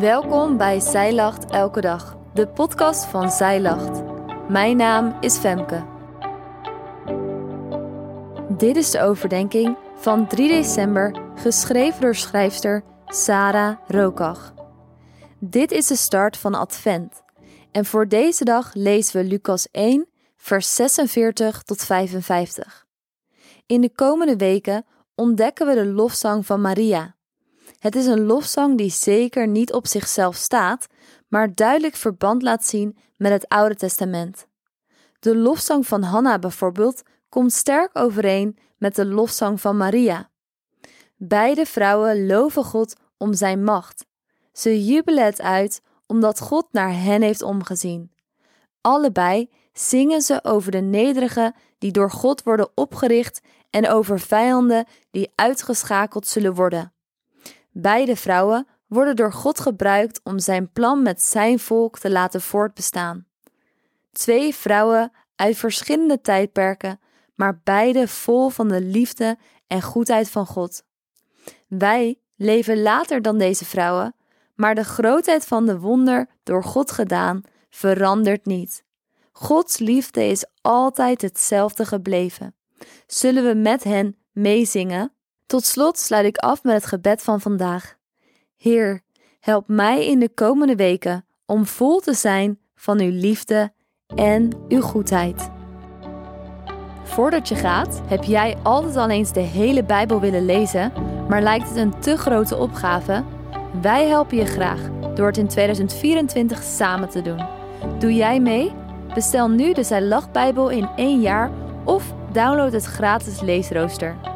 Welkom bij Zij Lacht Elke Dag, de podcast van Zij Lacht. Mijn naam is Femke. Dit is de overdenking van 3 december, geschreven door schrijfster Sarah Rokach. Dit is de start van Advent. En voor deze dag lezen we Lucas 1, vers 46 tot 55. In de komende weken ontdekken we de lofzang van Maria. Het is een lofzang die zeker niet op zichzelf staat, maar duidelijk verband laat zien met het Oude Testament. De lofzang van Hanna bijvoorbeeld komt sterk overeen met de lofzang van Maria. Beide vrouwen loven God om zijn macht. Ze jubelen het uit omdat God naar hen heeft omgezien. Allebei zingen ze over de nederigen die door God worden opgericht en over vijanden die uitgeschakeld zullen worden. Beide vrouwen worden door God gebruikt om zijn plan met zijn volk te laten voortbestaan. Twee vrouwen uit verschillende tijdperken, maar beide vol van de liefde en goedheid van God. Wij leven later dan deze vrouwen, maar de grootheid van de wonder door God gedaan verandert niet. Gods liefde is altijd hetzelfde gebleven. Zullen we met hen meezingen? Tot slot sluit ik af met het gebed van vandaag. Heer, help mij in de komende weken om vol te zijn van uw liefde en uw goedheid. Voordat je gaat, heb jij altijd al eens de hele Bijbel willen lezen, maar lijkt het een te grote opgave? Wij helpen je graag door het in 2024 samen te doen. Doe jij mee? Bestel nu de Zij Bijbel in één jaar of download het gratis leesrooster.